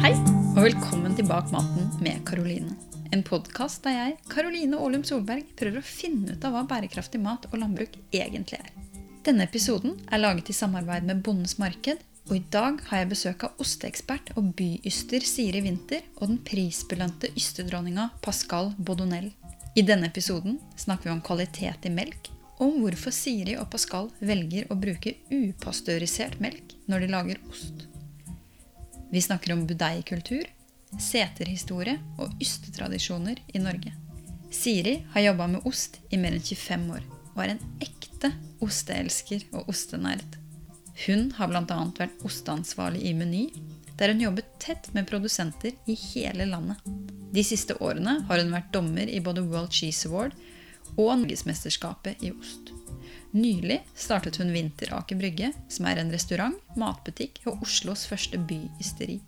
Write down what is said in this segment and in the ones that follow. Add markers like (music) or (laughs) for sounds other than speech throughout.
Hei, og velkommen til Bak maten med Karoline. En podkast der jeg, Karoline Aalum Solberg, prøver å finne ut av hva bærekraftig mat og landbruk egentlig er. Denne episoden er laget i samarbeid med Bondens Marked, og i dag har jeg besøk av osteekspert og byyster Siri Winther og den prisbelønte ystedronninga Pascal Baudonel. I denne episoden snakker vi om kvalitet i melk, om hvorfor Siri og Pascal velger å bruke upasteurisert melk når de lager ost. Vi snakker om budeikultur, seterhistorie og ystetradisjoner i Norge. Siri har jobba med ost i mer enn 25 år og er en ekte osteelsker og ostenerd. Hun har bl.a. vært osteansvarlig i Meny, der hun jobbet tett med produsenter i hele landet. De siste årene har hun vært dommer i både World Cheese Award og Norgesmesterskapet i ost. Nylig startet hun Vinteraker Brygge, som er en restaurant, matbutikk og Oslos første byysteri.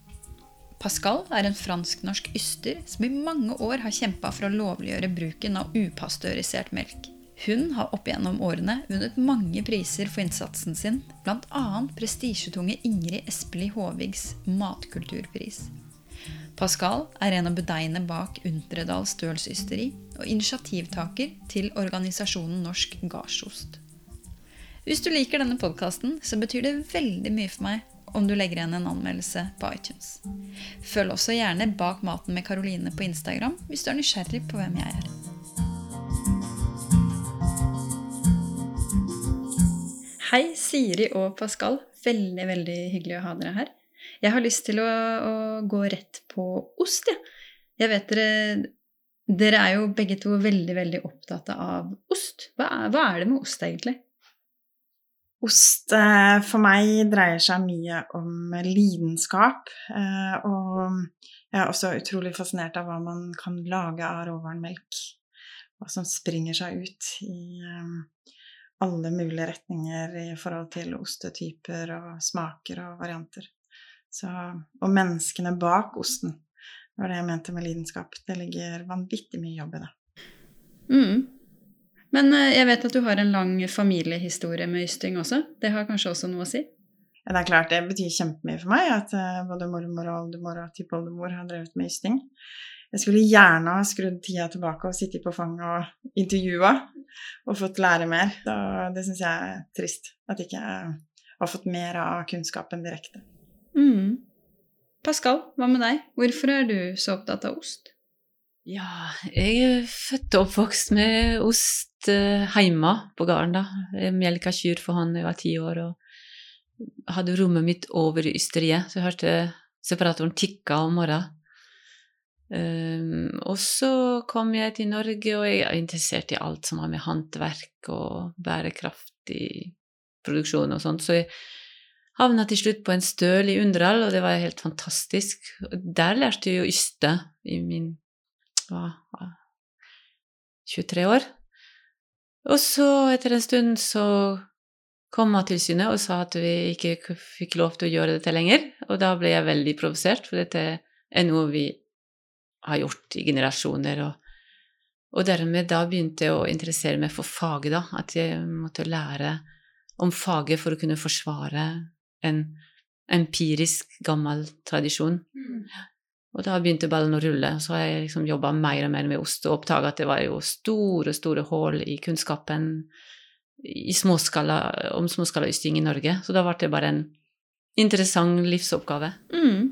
Pascal er en fransk-norsk yster som i mange år har kjempa for å lovliggjøre bruken av upasteurisert melk. Hun har opp gjennom årene vunnet mange priser for innsatsen sin, bl.a. prestisjetunge Ingrid Espelid Håvigs matkulturpris. Pascal er en av budeiene bak Unteredal Stølsysteri og initiativtaker til organisasjonen Norsk Gardsost. Hvis du liker denne podkasten, så betyr det veldig mye for meg om du legger igjen en anmeldelse på iTunes. Følg også gjerne Bak maten med Karoline på Instagram hvis du er nysgjerrig på hvem jeg er. Hei, Siri og Pascal. Veldig, veldig hyggelig å ha dere her. Jeg har lyst til å, å gå rett på ost, jeg. Ja. Jeg vet dere Dere er jo begge to veldig, veldig opptatt av ost. Hva er, hva er det med ost, egentlig? Ost eh, for meg dreier seg mye om lidenskap. Eh, og jeg er også utrolig fascinert av hva man kan lage av råvaremelk. Hva som springer seg ut i eh, alle mulige retninger i forhold til ostetyper og smaker og varianter. Så, og menneskene bak osten. Det var det jeg mente med lidenskap. Det ligger vanvittig mye jobb i det. Mm. Men jeg vet at du har en lang familiehistorie med ysting også. Det har kanskje også noe å si? Ja, det er klart det betyr kjempemye for meg at både mormor og oldemor og tippoldemor har drevet med ysting. Jeg skulle gjerne ha skrudd tida tilbake og sittet på fanget og intervjua og fått lære mer. Så det syns jeg er trist. At jeg ikke har fått mer av kunnskapen direkte. Mm. Pascal, hva med deg? Hvorfor er du så opptatt av ost? Ja, jeg er født og oppvokst med ost eh, hjemme på gården. da. Jeg melka kyr for han da jeg var ti år og hadde rommet mitt over i ysteriet, så jeg hørte separatoren tikke om morgenen. Um, og så kom jeg til Norge, og jeg er interessert i alt som har med håndverk og bærekraftig produksjon og sånt, så jeg havna til slutt på en støl i Underdal, og det var helt fantastisk. Der lærte jeg å yste i min hva, 23 år. Og så, etter en stund, så kom Mattilsynet og sa at vi ikke fikk lov til å gjøre dette lenger. Og da ble jeg veldig provosert, for dette er noe vi har gjort i generasjoner. Og, og dermed da begynte jeg å interessere meg for faget, da. At jeg måtte lære om faget for å kunne forsvare en empirisk, gammel tradisjon. Mm. Og da begynte ballen å rulle. Så har jeg liksom jobba mer og mer med ost og oppdaga at det var jo store, store hull i kunnskapen i småskala, om småskalaysting i Norge. Så da ble det bare en interessant livsoppgave. Mm.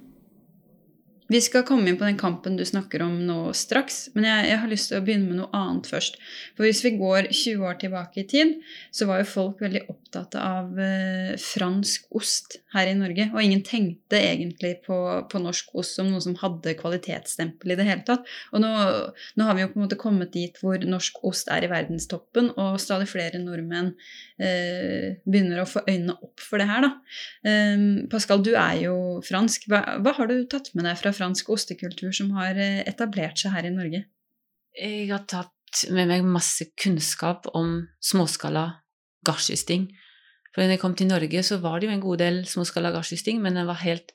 Vi skal komme inn på den kampen du snakker om nå straks, men jeg, jeg, har lyst til å begynne med noe annet først. For hvis vi går 20 år tilbake i tid, så var jo folk veldig opptatt av eh, fransk ost her i Norge. Og ingen tenkte egentlig på, på, norsk ost som noe som hadde kvalitetsstempel i det hele tatt. Og nå, nå, har vi jo på en måte kommet dit hvor norsk ost er i verdenstoppen, og stadig flere nordmenn eh, begynner å få øynene opp for det her, da. Eh, Pascal, du er jo fransk. Hva, hva har du tatt med deg fra fransk ostekultur som har eh, etablert seg her i Norge? Jeg har tatt med meg masse kunnskap om småskala gardsysting. For når jeg kom til Norge, så var det jo en god del småskala gardsysting, men den var, helt,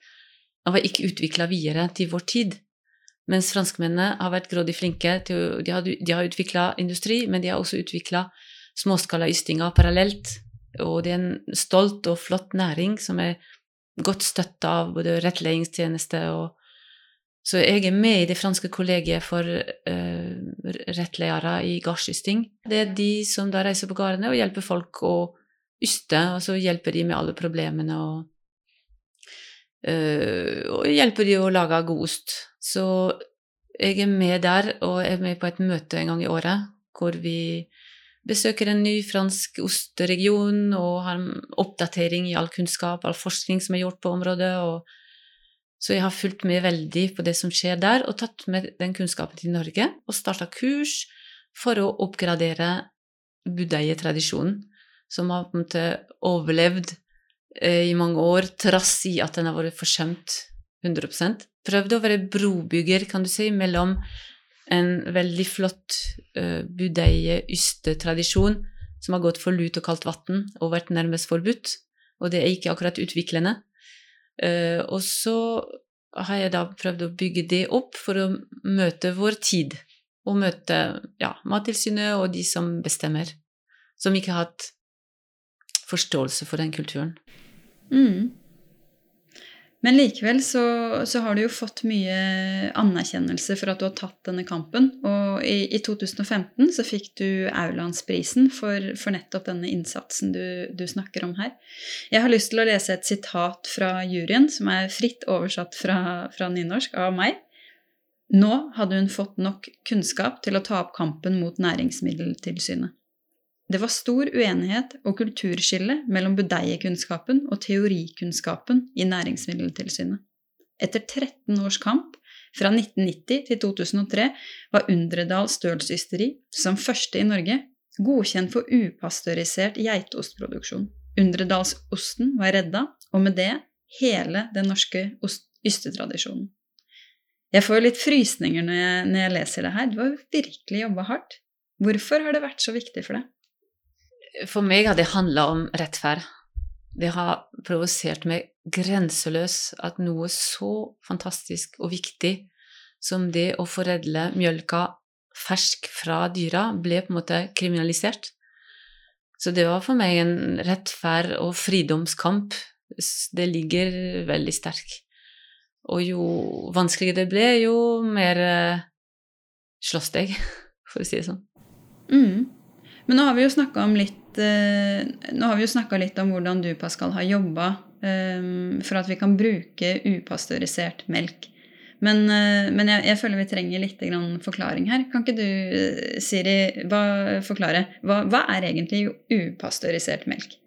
den var ikke utvikla videre til vår tid. Mens franskmennene har vært grådig flinke. Til, de har, de har utvikla industri, men de har også utvikla småskala ystinger parallelt og det er en stolt og flott næring som er godt støtta av både rettledningstjeneste og Så jeg er med i det franske kollegiet for uh, rettledere i gardsysting. Det er de som da reiser på gårdene og hjelper folk å yste, og så hjelper de med alle problemene og uh, og hjelper de å lage god ost. Så jeg er med der, og er med på et møte en gang i året hvor vi besøker en ny fransk osteregion og har oppdatering i all kunnskap, all forskning som er gjort på området. Og så jeg har fulgt med veldig på det som skjer der, og tatt med den kunnskapen til Norge og starta kurs for å oppgradere budeie-tradisjonen, som har på en måte overlevd eh, i mange år, trass i at den har vært forsømt 100 Prøvd å være brobygger, kan du si, mellom en veldig flott uh, budeie-ystetradisjon som har gått for lut og kaldt vann og vært nærmest forbudt, og det er ikke akkurat utviklende. Uh, og så har jeg da prøvd å bygge det opp for å møte vår tid, og møte ja, Mattilsynet og de som bestemmer, som ikke har hatt forståelse for den kulturen. Mm. Men likevel så, så, har du jo fått mye anerkjennelse for at du har tatt denne kampen. Og i, i 2015 så fikk du Aulandsprisen for, for nettopp denne innsatsen du, du, snakker om her. Jeg har lyst til å lese et sitat fra juryen, som er fritt oversatt fra, fra nynorsk av meg. Nå hadde hun fått nok kunnskap til å ta opp kampen mot Næringsmiddeltilsynet. Det var stor uenighet og kulturskille mellom budeie-kunnskapen og teorikunnskapen i Næringsmiddeltilsynet. Etter 13 års kamp, fra 1990 til 2003, var Undredal stølsysteri, som første i Norge, godkjent for upasteurisert geitostproduksjon. Undredalsosten var redda, og med det hele den norske ystetradisjonen. Jeg får litt frysninger når jeg, når jeg leser det her. Du har virkelig jobba hardt. Hvorfor har det vært så viktig for deg? For meg har det handla om rettferd. Det har provosert meg grenseløst at noe så fantastisk og viktig som det å foredle mjølka fersk fra dyra, ble på en måte kriminalisert. Så det var for meg en rettferd og fridomskamp. Det ligger veldig sterk. Og jo vanskeligere det ble, jo mer eh, slåss jeg, (laughs) for å si det sånn. Mm. Men nå har vi jo snakka om litt Eh, nå har vi jo snakka litt om hvordan du, Pascal, har jobba um, for at vi kan bruke upasteurisert melk. Men, uh, men jeg, jeg, føler vi trenger litt forklaring her. Kan ikke du, Siri, hva, forklare? Hva, hva, er egentlig upasteurisert melk?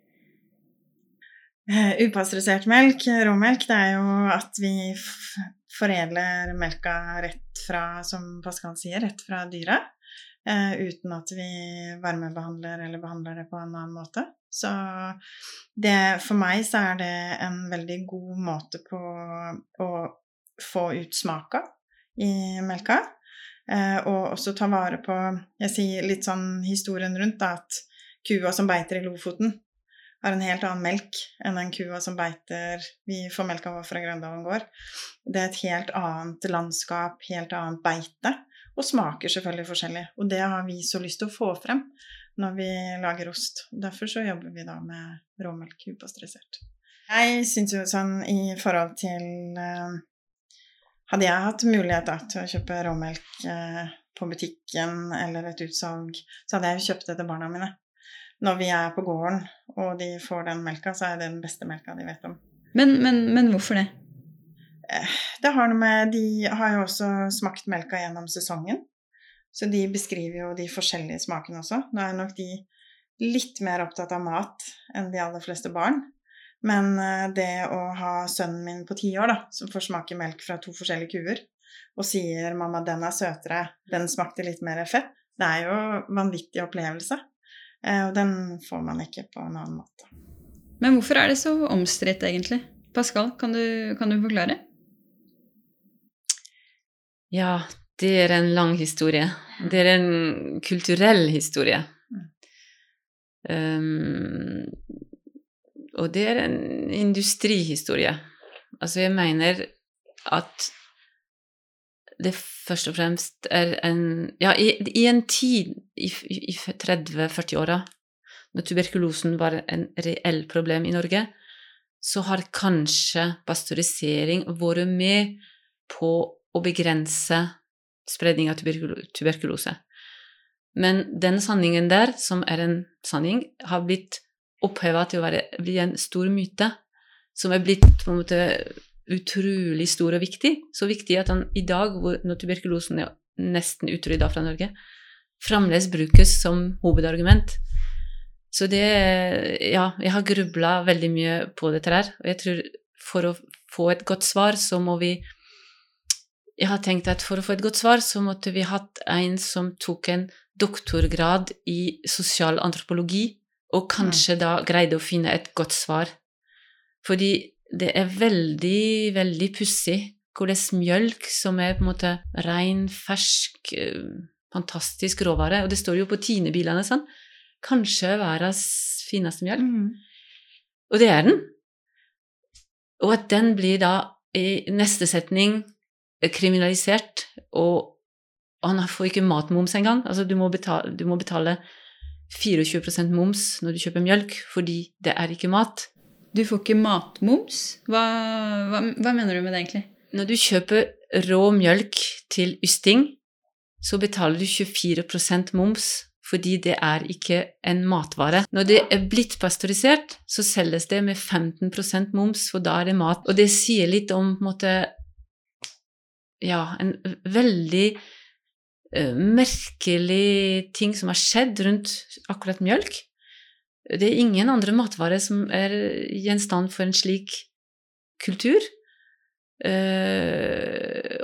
Upasteurisert melk, råmelk, det er jo at vi foredler melka rett fra, som Pascal sier, rett fra dyret eh, uten at vi varmebehandler eller behandler det på en annen måte. Så det, for meg så er det en veldig god måte på å få ut smaka i melka. Eh, og også ta vare på Jeg sier litt sånn historien rundt da, at kua som beiter i Lofoten, har en helt annen melk enn den kua som beiter Vi får melka vår fra Grøndalen gård. Det er et helt annet landskap, helt annet beite. Og smaker selvfølgelig forskjellig. Og det har vi så lyst til å få frem når vi lager ost. Derfor så jobber vi da med råmelk upasteurisert. Jeg syns jo sånn i forhold til uh, Hadde jeg hatt mulighet da, til å kjøpe råmelk uh, på butikken eller et utsalg, så hadde jeg jo kjøpt det til barna mine. Når vi er på gården og de får den melka, så er det den beste melka de vet om. Men, men, men hvorfor det? Eh, det har noe med De har jo også smakt melka gjennom sesongen. Så de beskriver jo de forskjellige smakene også. Nå er nok de litt mer opptatt av mat enn de aller fleste barn. Men eh, det å ha sønnen min på ti år, da, som får smake melk fra to forskjellige kuer, og sier 'mamma, den er søtere, den smakte litt mer fett', det er jo vanvittig opplevelse. Eh, og den får man ikke på en annen måte. Men hvorfor er det så omstridt, egentlig? Pascal, kan du, kan du forklare? Ja, det er en lang historie. Det er en kulturell historie. Um, og det er en industrihistorie. Altså, jeg mener at det først og fremst er en Ja, i, i en tid i, i 30-40-åra når tuberkulosen var en reell problem i Norge, så har kanskje pasteurisering vært med på å begrense spredning av tuberkulose. Men den sanningen der, som er en sanning, har blitt oppheva til å være, bli en stor myte, som er blitt på en måte utrolig stor og viktig. Så viktig at han i dag, hvor, når tuberkulosen er nesten utrydda fra Norge, fremdeles brukes som hovedargument. Så det Ja, jeg har grubla veldig mye på dette her, og jeg tror for å få et godt svar, så må vi Jeg har tenkt at for å få et godt svar, så måtte vi hatt en som tok en doktorgrad i sosial antropologi, og kanskje mm. da greide å finne et godt svar. Fordi det er veldig, veldig pussig hvordan mjølk, som er på en måte ren, fersk, eh, fantastisk råvare Og det står jo på Tine-bilene sånn Kanskje verdens fineste mjølk. Mm. Og det er den. Og at den blir da i neste setning kriminalisert, og han får ikke matmoms engang. Altså, du må betale, du må betale 24% moms når du kjøper mjølk, fordi det er ikke mat. Du får ikke matmoms? Hva, hva, hva, mener du med det, egentlig? Når du kjøper rå mjølk til ysting, så betaler du 24% moms fordi det er ikke en matvare. Når det er blitt pasteurisert, så selges det med 15% moms, for da er det mat. Og det sier litt om på en måte Ja, en veldig merkelig ting som har skjedd rundt akkurat mjølk. Det er ingen andre matvarer som er gjenstand for en slik kultur.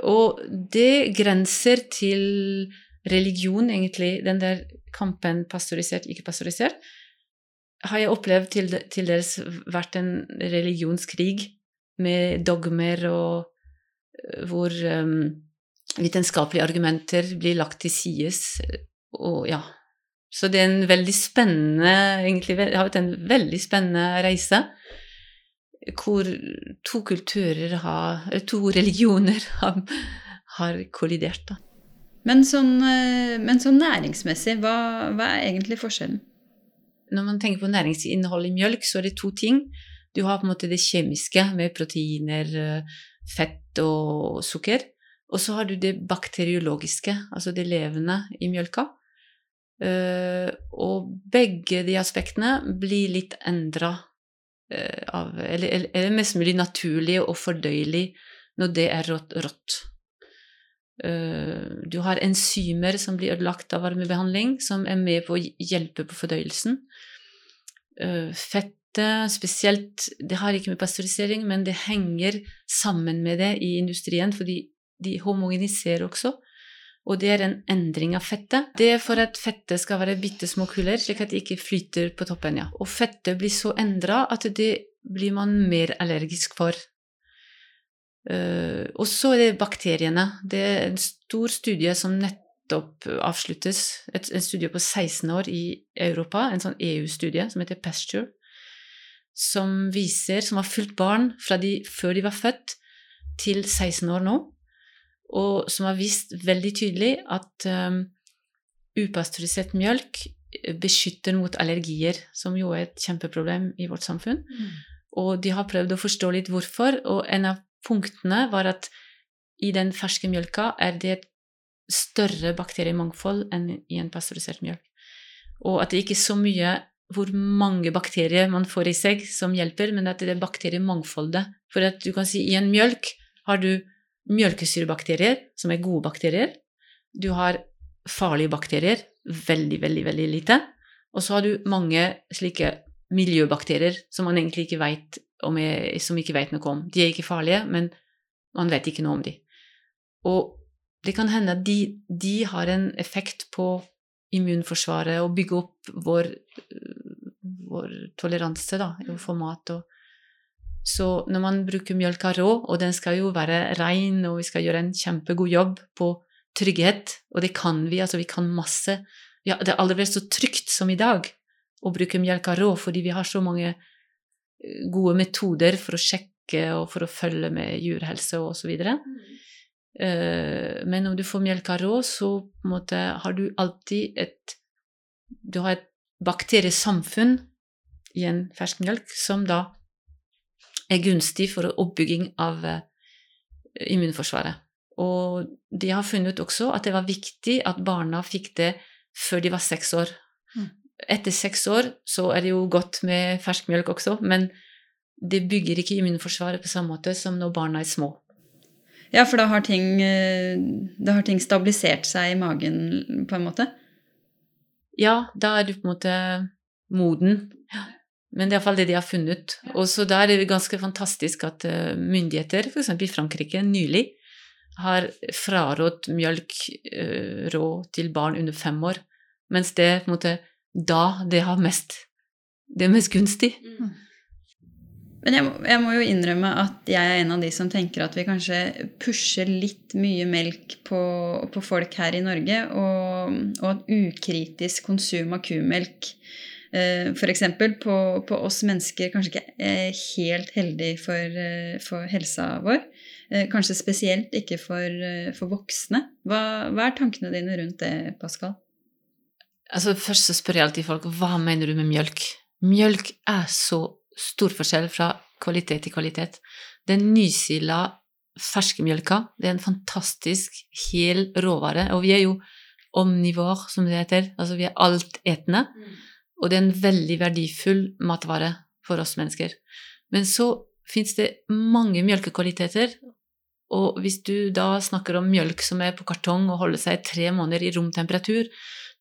Og det grenser til religion, egentlig. Den der kampen pasteurisert, ikke pasteurisert. Har jeg opplevd til, til dels vært en religionskrig med dogmer og hvor um, vitenskapelige argumenter blir lagt til sides. Og ja, så det er en veldig spennende egentlig, Det har vært en veldig spennende reise. Hvor to kulturer har To religioner (laughs) har, har kollidert, da. Men sånn, eh, men sånn næringsmessig, hva, hva, er egentlig forskjellen? Når man tenker på næringsinnhold i mjølk, så er det to ting. Du har på en måte det kjemiske med proteiner, eh, fett og sukker. Og så har du det bakteriologiske, altså det levende i mjølka. Uh, og begge de aspektene blir litt endra uh, av Eller, eller, mest mulig naturlig og fordøyelig når det er rått. rått. Uh, du har enzymer som blir ødelagt av varmebehandling, som er med på å hjelpe på fordøyelsen. Fettet spesielt Det har ikke med pasteurisering, men det henger sammen med det i industrien, fordi de homogeniserer også og det er en endring av fettet. Det er for at fettet skal være bitte små kuler, slik at det ikke flyter på toppen. ja. Og fettet blir så endra at det blir man mer allergisk for. Uh, og så er det bakteriene. Det er en stor studie som nettopp avsluttes. Et, en studie på 16 år i Europa, en sånn EU-studie som heter Pasture, som viser, som har fulgt barn fra de, før de var født, til 16 år nå og som har vist veldig tydelig at um, upasteurisert mjølk beskytter mot allergier, som jo er et kjempeproblem i vårt samfunn. Mm. Og de har prøvd å forstå litt hvorfor, og en av punktene var at i den ferske mjølka er det et større bakteriemangfold enn i en pasteurisert mjølk. Og at det ikke er så mye hvor mange bakterier man får i seg som hjelper, men at det er bakteriemangfoldet. For at du kan si i en mjølk har du mjølkesyrebakterier, som er gode bakterier. Du har farlige bakterier, veldig, veldig, veldig lite. Og så har du mange slike miljøbakterier som man egentlig ikke vet om som ikke vet noe om. De er ikke farlige, men man vet ikke noe om dem. Og det kan hende at de, de har en effekt på immunforsvaret og bygge opp vår, vår toleranse da, for mat og så når man bruker mjølka rå, og den skal jo være rein, og vi skal gjøre en kjempegod jobb på trygghet, og det kan vi, altså vi kan masse ja, Det har aldri vært så trygt som i dag å bruke mjølka rå, fordi vi har så mange eh, gode metoder for å sjekke og for å følge med djurhelse og så videre. Mm. Uh, men om du får melka rå, så måte har du alltid et Du har et bakteriesamfunn i en fersk melk som da er gunstig for oppbygging av eh, immunforsvaret. Og de har funnet også at det var viktig at barna fikk det før de var seks år. Mm. Etter seks år så er det jo godt med fersk melk også, men det bygger ikke immunforsvaret på samme måte som når barna er små. Ja, for da har ting, eh, da har ting stabilisert seg i magen, på en måte? Ja, da er du på en måte moden. Men det er iallfall det de har funnet. Og så da er det ganske fantastisk at eh, myndigheter, f.eks. i Frankrike, nylig har frarådt mjølk uh, rå til barn under fem år. Mens det på en måte da det har mest Det er mest gunstig. Men jeg må, jeg må jo innrømme at jeg er en av de som tenker at vi kanskje pusher litt mye melk på, på folk her i Norge, og, og at ukritisk konsum av kumelk eh, f.eks. På, på oss mennesker kanskje ikke er helt heldig for, eh, for helsa vår. Eh, kanskje spesielt ikke for, eh, for voksne. Hva, hva er tankene dine rundt det, Pascal? Altså Først så spør jeg alltid folk hva mener du med mjølk. Mjølk er så stor forskjell fra kvalitet til kvalitet. Den nysila ferske mjølka, det er en fantastisk hel råvare. Og vi er jo omnivår, som det heter. Altså vi er altetende. Og det er en veldig verdifull matvare for oss mennesker. Men så fins det mange mjølkekvaliteter. Og hvis du da snakker om mjølk som er på kartong og holder seg tre måneder i romtemperatur,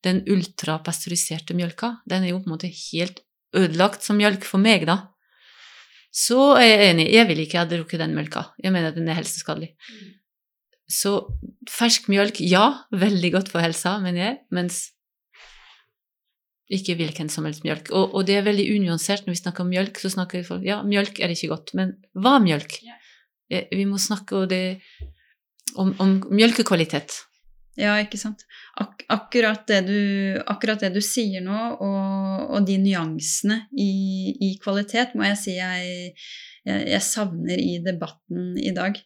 den ultrapasteuriserte mjølka, den er jo på en måte helt ødelagt som mjølk for meg, da. Så er jeg enig. Jeg vil ikke ha drukket den mjølka. Jeg mener at den er helseskadelig. Så fersk mjølk, ja, veldig godt for helsa, mener jeg, mens ikke hvilken som helst mjølk. Og, og det er veldig unyansert når vi snakker om mjølk. så snakker folk Ja, mjølk er ikke godt, men hva mjølk? Eh, Vi må snakke det, om, om mjølkekvalitet. Ja, ikke sant. Ak akkurat, det du, akkurat det du sier nå, og, og de nyansene i, i, kvalitet, må jeg si jeg, jeg, jeg savner i debatten i dag.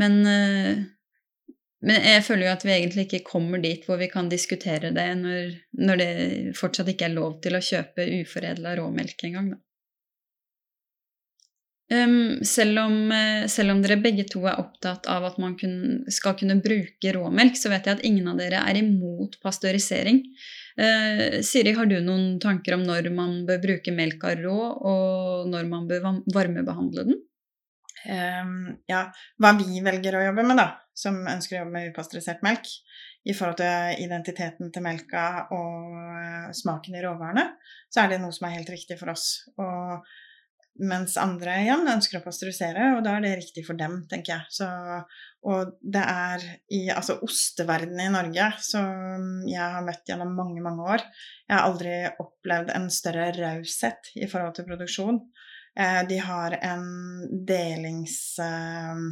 Men, eh, men jeg føler jo at vi egentlig ikke kommer dit hvor vi kan diskutere det når, når det fortsatt ikke er lov til å kjøpe uforedla råmelk engang, da. Um, selv, om, uh, selv, om, dere begge to er opptatt av at man kun, skal kunne bruke råmelk, så vet jeg at ingen av dere er imot pasteurisering. Uh, Siri, har du noen tanker om når man bør bruke melka rå, og når man bør varmebehandle den? Um, ja, hva vi velger å jobbe med, da, som ønsker å jobbe med upasteurisert melk, i forhold til identiteten til melka og uh, smaken i råvarene, så er det noe som er helt riktig for oss. Og mens andre igjen ønsker å pasteurisere, og da er det riktig for dem, tenker jeg. Så, og det er i altså osteverdenen i Norge som jeg har møtt gjennom mange, mange år. Jeg har aldri opplevd en større raushet i forhold til produksjon. Eh, de har en delings... Eh,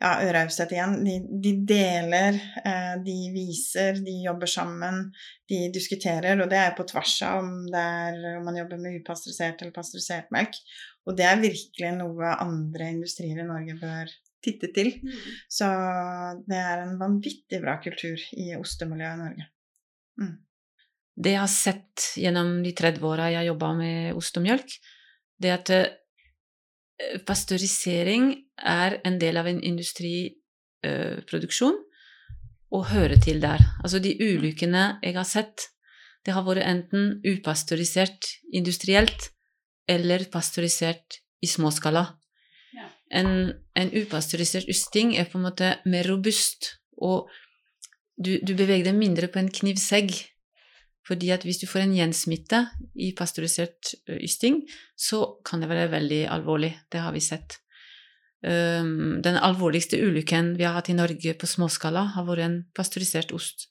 ja, raushet igjen. De, de deler, eh, de viser, de jobber sammen, de diskuterer, og det er på tvers av om, er, om man jobber med upasteurisert eller pasteurisert melk. Og det er virkelig noe andre industrier i Norge bør titte til. Mm. Så det er en vanvittig bra kultur i ostemiljøet i Norge. Mm. Det jeg har sett gjennom de 30 åra jeg har jobba med ost og mjølk, det er at pasteurisering er en del av en industriproduksjon og hører til der. Altså de ulykkene jeg har sett, det har vært enten upasteurisert industrielt eller pasteurisert i småskala. Ja. En, en upasteurisert ysting er på en måte mer robust, og du, du beveger deg mindre på en knivsegg fordi at hvis du får en gjensmitte i pasteurisert ysting, så kan det være veldig alvorlig. Det har vi sett. Den alvorligste ulykken vi har hatt i Norge på småskala, har vært en pasteurisert ost.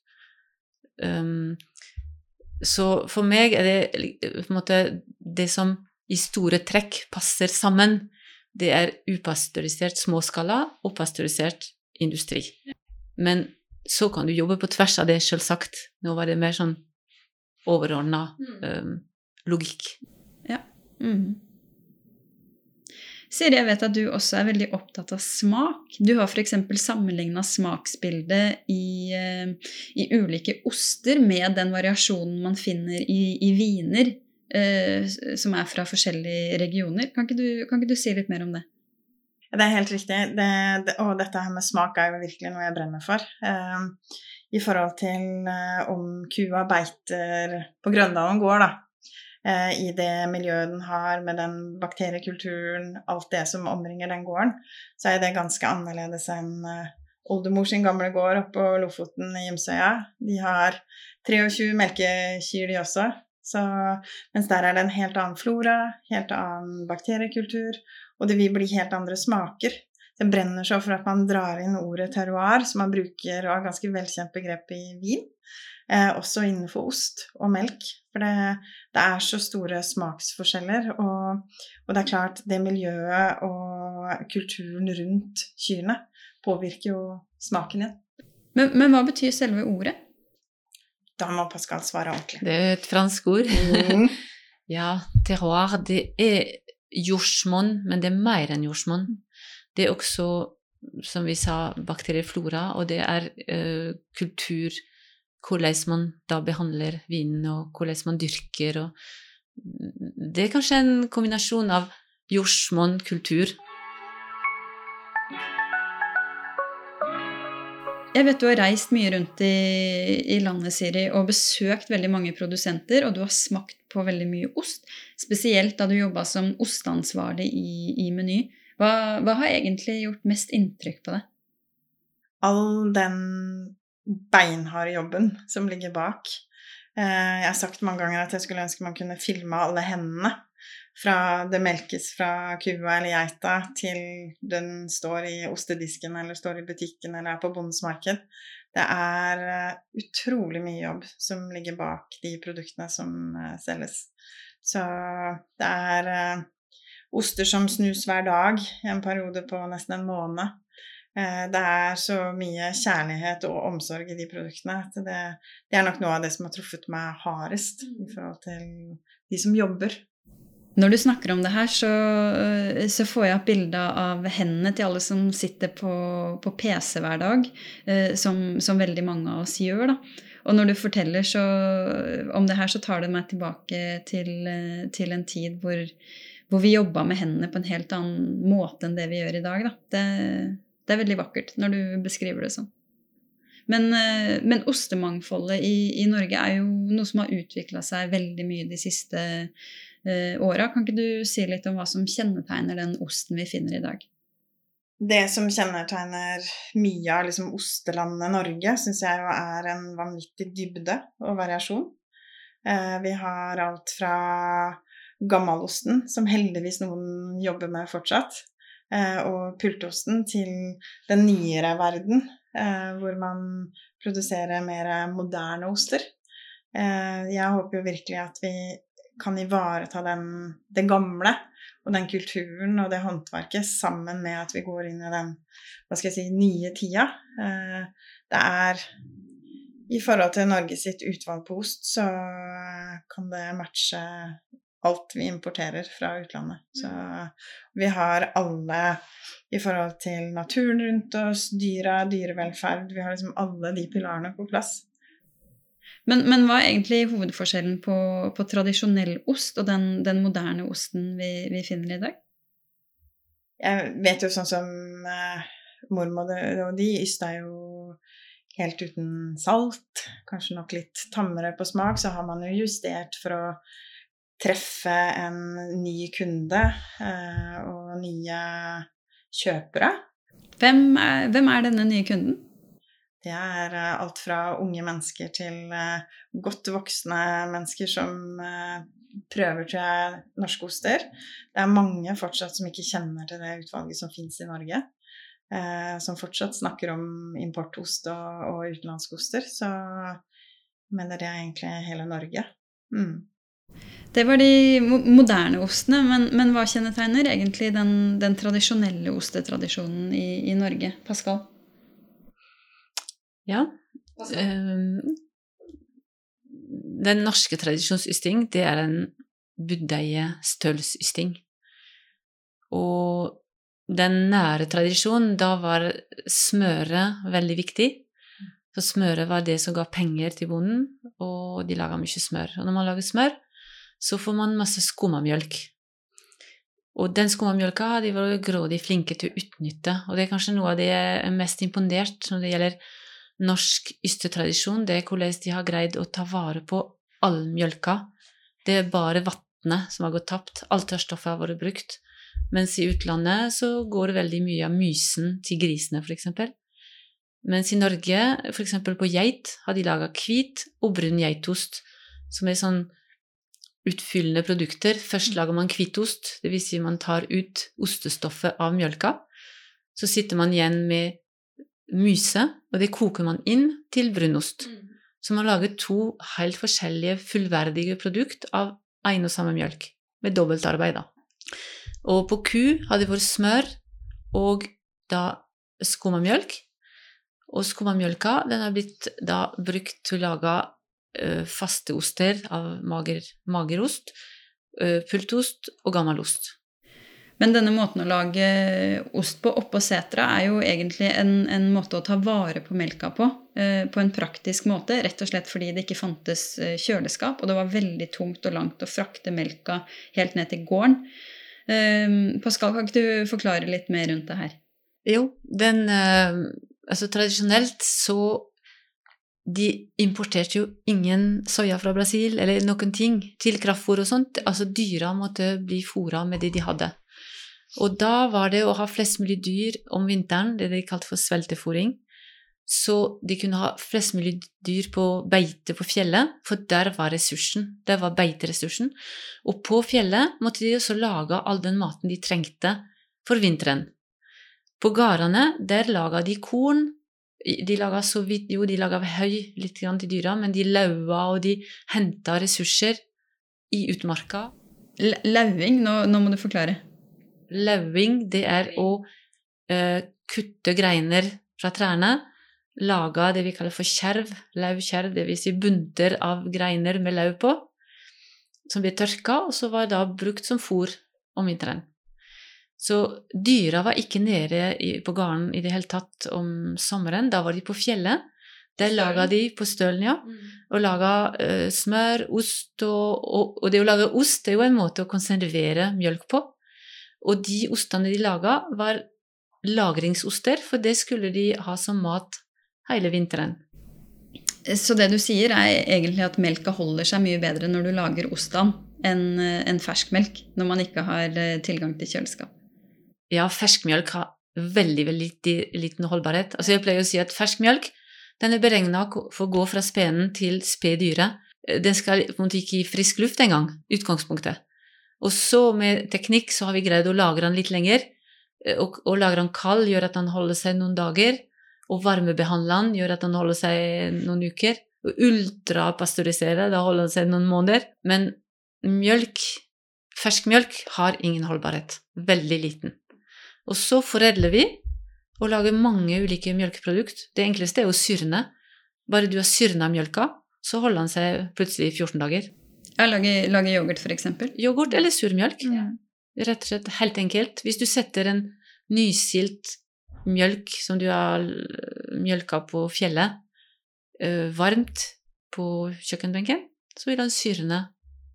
Så for meg er det på en måte det som i store trekk passer sammen. Det er upasteurisert småskala og pasteurisert industri. Men så kan du jobbe på tvers av det, selvsagt. Nå var det mer sånn overordna um, logikk. Ja. Mm. Siri, jeg vet at du også er veldig opptatt av smak. Du har f.eks. sammenligna smaksbildet i, eh, i, ulike oster med den variasjonen man finner i, i viner eh, som er fra forskjellige regioner. Kan ikke, du, kan ikke, du, si litt mer om det? Det er helt riktig. Det, det, og dette her med smak er jo virkelig noe jeg brenner for. Eh, I forhold til eh, om kua beiter på Grøndalen gård, da i det miljøet den har, med den bakteriekulturen, alt det som omringer den gården, så er det ganske annerledes enn eh, oldemor sin gamle gård oppe på Lofoten i Gimsøya. De har 23 melkekyr, de også. Så, mens der er det en helt annen flora, helt annen bakteriekultur, og det vil bli helt andre smaker. Det brenner så for at man drar inn ordet terroir, som man bruker og har ganske velkjent begrep i vin eh, også innenfor ost og melk. For det, det er så store smaksforskjeller. Og, og, det er klart, det miljøet og kulturen rundt kyrne påvirker jo smaken din. Men, men hva betyr selve ordet? Da må Pascal svare ordentlig. Det er et fransk ord. Mm. (laughs) ja, terroir, det er jordsmonn, men det er mer enn jordsmonn. Det er også, som vi sa, bakterieflora, og det er uh, kultur hvordan man da behandler vinen, og hvordan man dyrker, og Det er kanskje en kombinasjon av jordsmonn, kultur. Jeg vet du har reist mye rundt i, i, landet Siri, og besøkt veldig mange produsenter, og du har smakt på veldig mye ost. Spesielt da du jobba som osteansvarlig i, i Meny. Hva, hva, har egentlig gjort mest inntrykk på deg? All den beinharde jobben som ligger bak. Eh, jeg har sagt mange ganger at jeg skulle ønske man kunne filme alle hendene. Fra det melkes fra kua eller geita til den står i ostedisken eller står i butikken eller er på bondens marked. Det er eh, utrolig mye jobb som ligger bak de produktene som eh, selges. Så det er oster som snus hver dag i en periode på nesten en måned. Eh, det er så mye kjærlighet og omsorg i de produktene at det, det, er nok noe av det som har truffet meg hardest i mm. forhold til de som jobber. Når du snakker om det her, så, så får jeg opp bilder av hendene til alle som sitter på, på PC hver dag, eh, som, som, veldig mange av oss gjør. da. Og når du forteller så, om det her, så tar det meg tilbake til, til en tid hvor, hvor vi jobba med hendene på en helt annen måte enn det vi gjør i dag. Da. Det, det er veldig vakkert når du beskriver det sånn. Men, eh, men ostemangfoldet i, i, Norge er jo noe som har utvikla seg veldig mye de siste eh, åra. Kan ikke du si litt om hva som kjennetegner den osten vi finner i dag? Det som kjennetegner mye av liksom ostelandet Norge, syns jeg er en vanvittig dybde og variasjon. Eh, vi har alt fra gammalosten, som heldigvis noen jobber med fortsatt, og pultosten til den nyere verden, eh, hvor man produserer mer moderne oster. Eh, jeg håper jo virkelig at vi kan ivareta den, det gamle og den kulturen og det håndverket sammen med at vi går inn i den hva skal jeg si, nye tida. Det er I forhold til Norge sitt utvalg på ost, så kan det matche alt vi importerer fra utlandet. Så mm. vi har alle i forhold til naturen rundt oss, dyra, dyrevelferd Vi har liksom alle de pilarene på plass. Men, men hva er egentlig hovedforskjellen på, på tradisjonell ost og den, den moderne osten vi, vi, finner i dag? Jeg vet jo sånn som eh, mormor og de ysta jo helt uten salt. Kanskje nok litt tammere på smak. Så har man jo justert for å treffe en ny kunde eh, og nye kjøpere. Hvem er, hvem er, denne nye kunden? Det er eh, alt fra unge mennesker til eh, godt voksne mennesker som prøver til norske oster. Det er mange fortsatt som ikke kjenner til det utvalget som fins i Norge. som fortsatt snakker om importost og, og utenlandske oster. Så jeg mener det er egentlig hele Norge. Mm. Det var de moderne ostene, men, men hva kjennetegner egentlig den, den tradisjonelle ostetradisjonen i, i, Norge? Pascal? Ja Pascal. Den norske tradisjonsysting, det er en budeie-stølsysting. Og den nære tradisjonen, da var smøret veldig viktig. Så smøret var det som ga penger til bonden, og de laga mye smør. Og når man lager smør, så får man masse skummamjølk. Og den skummamjølka har de vært grådig flinke til å utnytte. Og det er kanskje noe av det jeg er mest imponert når det gjelder norsk ystetradisjon, det er hvordan de har greid å ta vare på all mjølka. Det er bare vannet som har gått tapt. Alt tørrstoffet har vært brukt. Mens i utlandet så går veldig mye av mysen til grisene, f.eks. Mens i Norge, f.eks. på geit, har de laga hvit og brun geitost, som er sånn utfyllende produkter. Først lager man hvitost, dvs. Si man tar ut ostestoffet av mjølka. Så sitter man igjen med myse, og det koker man inn til brunost. Så man lager to helt forskjellige fullverdige produkt av én og samme mjølk, med dobbeltarbeid, da. Og på ku har det vært smør og da skummamjølk. Og skummamjølka den har blitt da brukt til å lage faste oster av mager, magerost, pultost og gammelost. Men denne måten å lage ost på oppå setra er jo egentlig en, en, måte å ta vare på melka på. Uh, på en praktisk måte, rett og slett fordi det ikke fantes kjøleskap, og det var veldig tungt og langt å frakte melka helt ned til gården. Um, Pascal, kan ikke du forklare litt mer rundt det her? Jo, den Altså tradisjonelt så De importerte jo ingen soya fra Brasil eller noen ting til kraftfôr og sånt. Altså dyra måtte bli fôra med det de hadde. Og da var det å ha flest mulig dyr om vinteren, det de kalte for sveltefòring. Så de kunne ha flest mulig dyr på beite på fjellet, for der var ressursen. Der var beiteressursen. Og på fjellet måtte de også lage all den maten de trengte for vinteren. På gårdene, der laga de korn. De laga så vidt Jo, de laga høy litt grann til dyra, men de laua, og de henta ressurser i utmarka. Lauing? Nå, nå, må du forklare. Lauing, det er å uh, kutte greiner fra trærne laga det vi kaller for kjerv, lauvkjerv, dvs. Si bunter av greiner med lauv på, som ble tørka, og så var det da brukt som fôr om vinteren. Så dyra var ikke nede på gården i det hele tatt om sommeren. Da var de på fjellet. Der laga de på stølen, ja. Mm. Og laga uh, smør, ost og, og, og, det å lage ost er jo en måte å konservere mjølk på. Og de ostene de laga, var lagringsoster, for det skulle de ha som mat hele vinteren. Så det du sier, er egentlig at melka holder seg mye bedre når du lager ostene enn en ferskmelk, når man ikke har eh, tilgang til kjøleskap? Ja, ferskmelk har veldig veldig liten holdbarhet. Altså jeg pleier å si at ferskmelk den er beregna for å gå fra spenen til speddyret. Den skal på en måte ikke i frisk luft engang, utgangspunktet. Og så med teknikk så har vi greid å lagre den litt lenger. Å og, og lagre den kald gjør at den holder seg noen dager. Og varmebehandle den gjør at den holder seg noen uker. Og ultrapasteurisere, da holder den seg noen måneder. Men mjølk, fersk mjølk, har ingen holdbarhet. Veldig liten. Og så foredler vi og lager mange ulike mjølkeprodukt. Det enkleste er å syrne. Bare du har syrna mjølka, så holder den seg plutselig 14 dager. Ja, lage, lage yoghurt, f.eks.? Yoghurt eller surmjølk. Mm. Rett og slett helt enkelt. Hvis du setter en nysilt mjølk som du har mjølka på fjellet, uh, varmt på kjøkkenbenken, så vil den syrne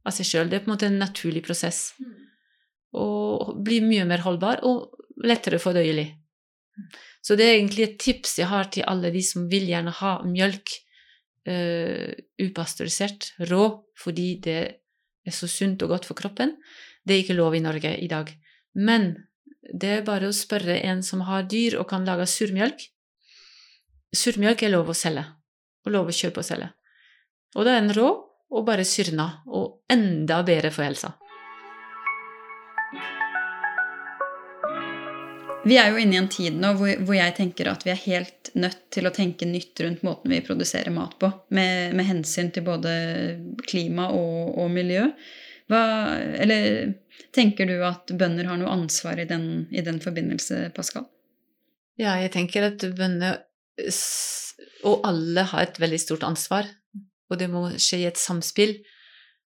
av seg sjøl. Det er på en måte en naturlig prosess. Mm. Og blir mye mer holdbar og lettere fordøyelig. Så det er egentlig et tips jeg har til alle de som vil gjerne ha mjølk uh, upasteurisert, rå, fordi det er så sunt og godt for kroppen. Det er ikke lov i Norge i dag. Men det er bare å spørre en som har dyr og kan lage surmjølk. Surmjølk er lov å selge, og lov å kjøpe og selge. Og da er den rå og bare syrna, og enda bedre for helsa. Vi er jo inne i en tid nå hvor, hvor, jeg tenker at vi er helt nødt til å tenke nytt rundt måten vi produserer mat på, med, med hensyn til både klima og, og miljø. Hva, eller tenker du at bønder har noe ansvar i den, i den forbindelse, Pascal? Ja, jeg tenker at bønder og alle har et veldig stort ansvar, og det må skje i et samspill.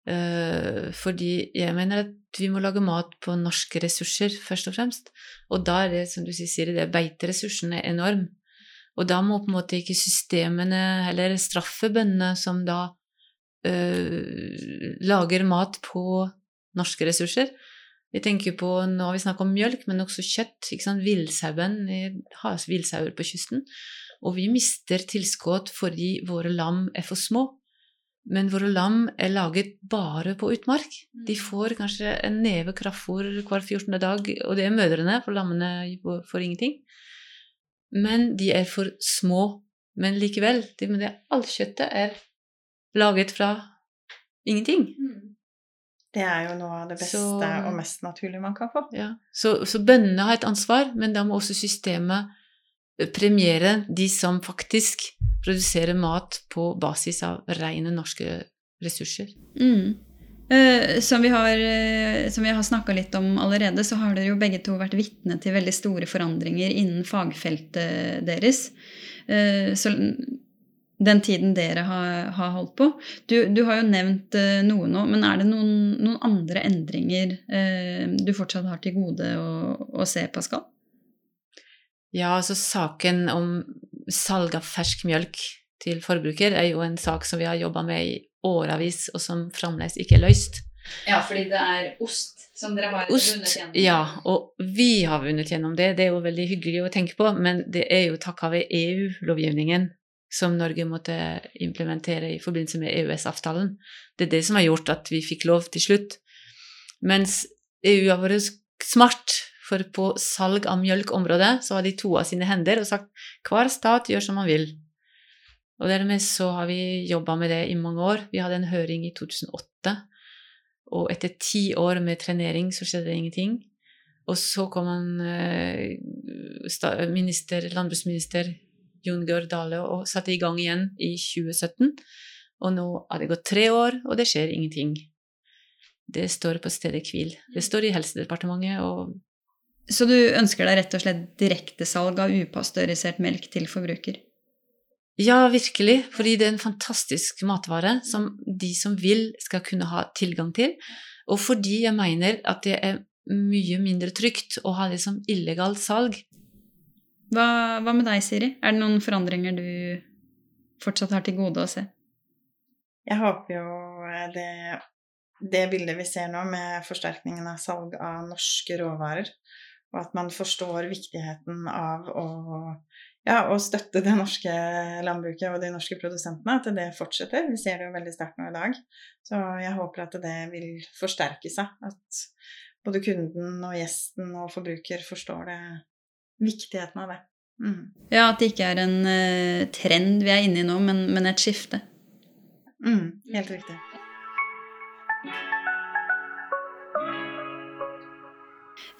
Eh, fordi jeg mener at vi må lage mat på norske ressurser, først og fremst. Og da er det, som du sier, det beiteressursene er enorm. Og da må på en måte ikke systemene eller straffe bøndene som da øh, lager mat på norske ressurser. Vi tenker på, Nå har vi snakket om mjølk, men også kjøtt. ikke sant? Villsauen har villsauer på kysten. Og vi mister tilskudd fordi våre lam er for små. Men våre lam er laget bare på utmark. De mm. får kanskje en neve kraftfôr hver 14. dag, og det er mødrene, for lammene får ingenting. Men de er for små. Men likevel, det, det, alt kjøttet er laget fra ingenting. Mm. Det er jo noe av det beste så, og mest naturlige man kan få. Ja. Så, så bøndene har et ansvar, men da må også systemet premiere de som faktisk produserer mat på basis av rene norske ressurser. Mm. Uh, som vi har, uh, har snakka litt om allerede, så har dere jo begge to vært vitne til veldig store forandringer innen fagfeltet deres. Uh, så den tiden dere har, har holdt på. Du, du, har jo nevnt noe nå, men er det noen, noen andre endringer du fortsatt har til gode å, å se, Pascal? Ja, altså saken om salg av fersk mjølk til forbruker er jo en sak som vi har jobba med i årevis, og som fremdeles ikke er løst. Ja, fordi det er ost som dere har ost, vunnet gjennom? Ja, og vi har vunnet gjennom det. Det er jo veldig hyggelig å tenke på, men det er jo takka ved EU-lovgivningen som Norge måtte implementere i forbindelse med EØS-avtalen. Det er det som har gjort at vi fikk lov til slutt. Mens EU har vært smart for på salg av mjølkområdet så har de to av sine hender og sagt hver stat gjør som man vil. Og dermed så har vi jobba med det i mange år. Vi hadde en høring i 2008, og etter ti år med trenering så skjedde det ingenting. Og så kom han eh, minister, landbruksminister Jon Gør Dale og satte i gang igjen i 2017. Og nå har det gått tre år, og det skjer ingenting. Det står på stedet hvil. Det står i Helsedepartementet, og så du ønsker deg rett og slett direktesalg av upasteurisert melk til forbruker? Ja, virkelig. Fordi det er en fantastisk matvare som de som vil, skal kunne ha tilgang til. Og fordi jeg mener at det er mye mindre trygt å ha det som illegalt salg. Hva, hva med deg, Siri? Er det noen forandringer du fortsatt har til gode å se? Jeg håper jo det, det bildet vi ser nå, med forsterkningen av salg av norske råvarer, og at man forstår viktigheten av å, ja, å støtte det norske landbruket og de norske produsentene, at det fortsetter. Vi ser det jo veldig sterkt nå i dag. Så jeg håper at det vil forsterke seg. At både kunden og gjesten og forbruker forstår det, viktigheten av det. Mm. Ja, at det ikke er en uh, trend vi er inne i nå, men, men et skifte. Mm, helt riktig.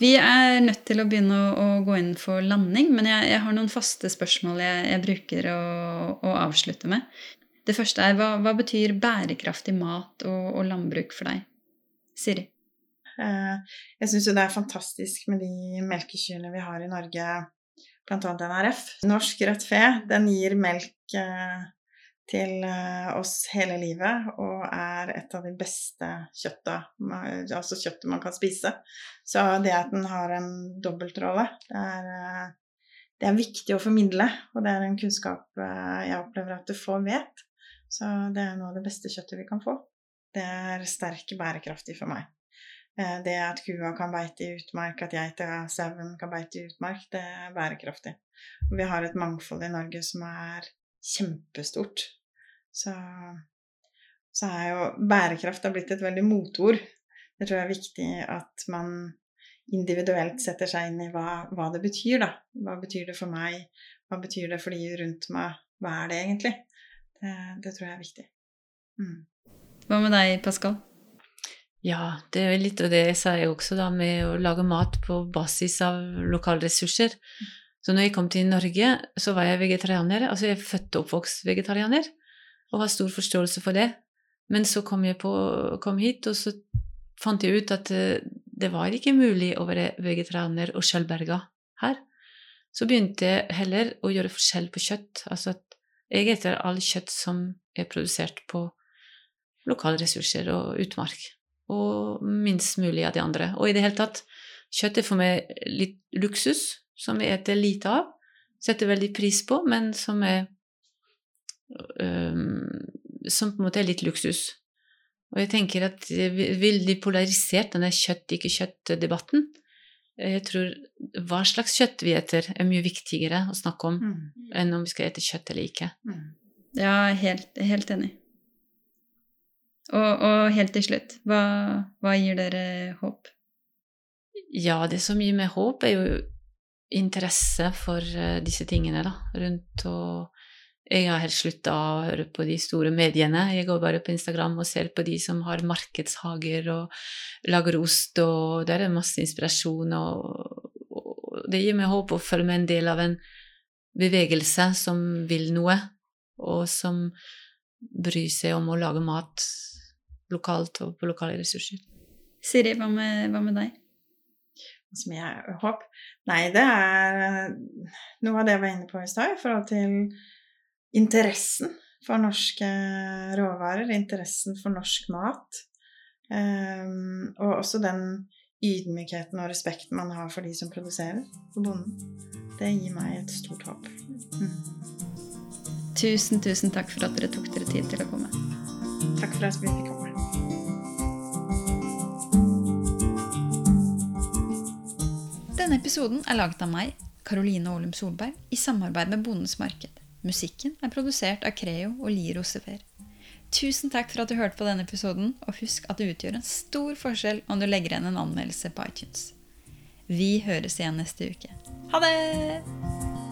Vi er nødt til å begynne å, å gå inn for landing, men jeg, jeg har noen faste spørsmål jeg, jeg bruker å, å, avslutte med. Det første er hva, hva betyr bærekraftig mat og, og, landbruk for deg? Siri? Eh, jeg syns jo det er fantastisk med de melkekyrne vi har i Norge, bl.a. NRF. Norsk rødt fe, den gir melk eh, til eh, oss hele livet og er et av de beste kjøtta, altså kjøttet man kan spise. Så det at den har en dobbeltrolle, det er, eh, det er viktig å formidle, og det er en kunnskap eh, jeg opplever at du få vet. Så det er noe av det beste kjøttet vi kan få. Det er sterk bærekraftig for meg. Det at kua kan beite i utmark, at geita sauen kan beite i utmark, det er bærekraftig. Og vi har et mangfold i Norge som er kjempestort. Så, så er jo bærekraft har blitt et veldig motord. Det tror jeg er viktig at man individuelt setter seg inn i hva, hva, det betyr, da. Hva betyr det for meg? Hva betyr det for de rundt meg? Hva er det egentlig? Det, det tror jeg er viktig. Mm. Hva med deg, Pascal? Ja, det er litt av det jeg sier også, da, med å lage mat på basis av lokalressurser. Så når jeg kom til Norge, så var jeg vegetarianer. Altså jeg er født og oppvokst vegetarianer og har stor forståelse for det. Men så kom jeg på, kom hit, og så fant jeg ut at eh, det var ikke mulig å være vegetarianer og sjølberga her. Så begynte jeg heller å gjøre forskjell på kjøtt. Altså at jeg eter all kjøtt som er produsert på lokale ressurser og utmark. Og minst mulig av de andre. Og i det hele tatt, kjøtt er for meg litt luksus, som vi eter lite av. Setter veldig pris på, men som er um, Som på en måte er litt luksus. Og jeg tenker at veldig polarisert, denne kjøtt-ikke-kjøtt-debatten. Jeg tror hva slags kjøtt vi eter, er mye viktigere å snakke om Mm. enn om vi skal ete kjøtt eller ikke. Mm. Ja, helt, helt enig. Og, og helt til slutt, hva, hva gir dere håp? Ja, det som gir meg håp, er jo interesse for eh, disse tingene, da, rundt og Jeg har helt slutta å høre på de store mediene. Jeg går bare på Instagram og ser på de som har markedshager og lager ost, og der er masse inspirasjon, og, og det gir meg håp å følge med en del av en bevegelse som vil noe, og som bryr seg om å lage mat lokalt og på lokale ressurser. Siri, hva med, hva med deg? Som jeg håper Nei, det er eh, noe av det jeg var inne på i stad, i forhold til interessen for norske råvarer, interessen for norsk mat. Um, og også den ydmykheten og respekten man har for de som produserer, for bonden. Det gir meg et stort håp. Mm. Tusen, tusen takk for at dere tok dere tid til å komme. Takk for at vi fikk komme. Episoden er laget av meg, Karoline Aalum Solberg, i samarbeid med Bondens Marked. Musikken er produsert av Creo og Lie Rosefer. Tusen takk for at du hørte på denne episoden, og husk at det utgjør en stor forskjell om du legger igjen en anmeldelse på iTunes. Vi høres igjen neste uke. Ha det!